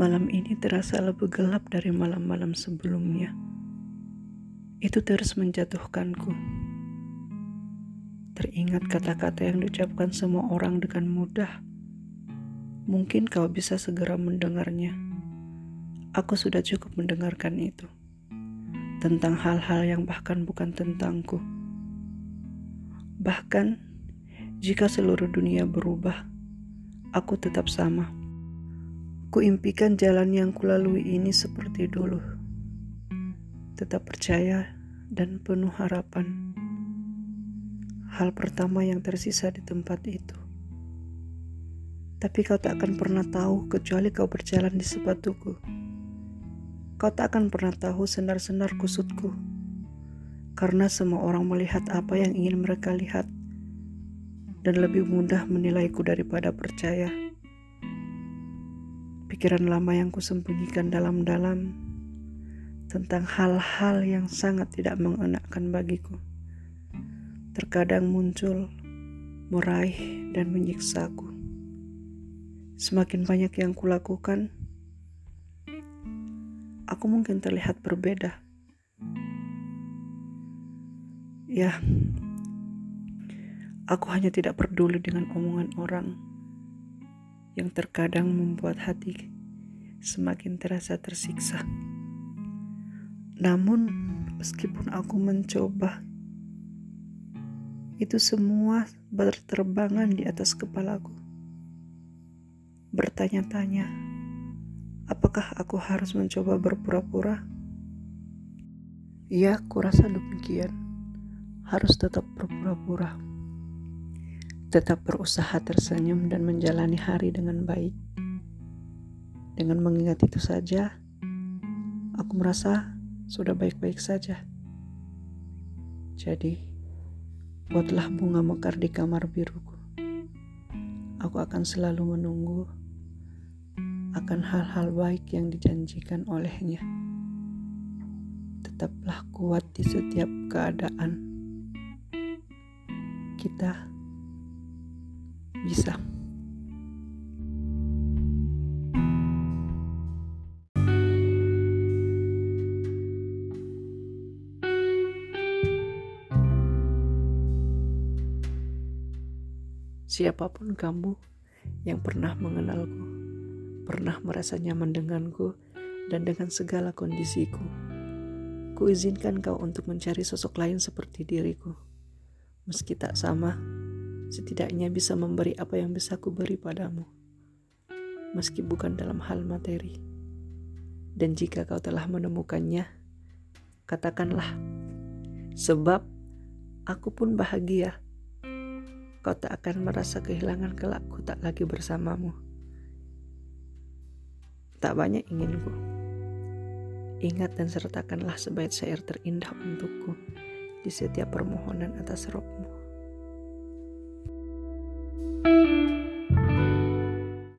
Malam ini terasa lebih gelap dari malam-malam sebelumnya. Itu terus menjatuhkanku. Teringat kata-kata yang diucapkan semua orang dengan mudah. Mungkin kau bisa segera mendengarnya. Aku sudah cukup mendengarkan itu. Tentang hal-hal yang bahkan bukan tentangku. Bahkan jika seluruh dunia berubah, aku tetap sama. Kuimpikan jalan yang kulalui ini seperti dulu. Tetap percaya dan penuh harapan. Hal pertama yang tersisa di tempat itu. Tapi kau tak akan pernah tahu kecuali kau berjalan di sepatuku. Kau tak akan pernah tahu senar-senar kusutku. Karena semua orang melihat apa yang ingin mereka lihat dan lebih mudah menilaiku daripada percaya pikiran lama yang kusembunyikan dalam-dalam tentang hal-hal yang sangat tidak mengenakkan bagiku. Terkadang muncul, meraih, dan menyiksaku. Semakin banyak yang kulakukan, aku mungkin terlihat berbeda. Ya, aku hanya tidak peduli dengan omongan orang yang terkadang membuat hati semakin terasa tersiksa. Namun, meskipun aku mencoba, itu semua berterbangan di atas kepalaku. Bertanya-tanya, apakah aku harus mencoba berpura-pura? Ya, kurasa demikian. Harus tetap berpura-pura tetap berusaha tersenyum dan menjalani hari dengan baik. Dengan mengingat itu saja, aku merasa sudah baik-baik saja. Jadi, buatlah bunga mekar di kamar biruku. Aku akan selalu menunggu akan hal-hal baik yang dijanjikan olehnya. Tetaplah kuat di setiap keadaan. Kita bisa. Siapa pun kamu yang pernah mengenalku, pernah merasa nyaman denganku, dan dengan segala kondisiku, kuizinkan kau untuk mencari sosok lain seperti diriku. Meski tak sama, setidaknya bisa memberi apa yang bisa ku beri padamu, meski bukan dalam hal materi. Dan jika kau telah menemukannya, katakanlah, sebab aku pun bahagia. Kau tak akan merasa kehilangan kelak ku tak lagi bersamamu. Tak banyak inginku. Ingat dan sertakanlah sebaik syair terindah untukku di setiap permohonan atas rohmu.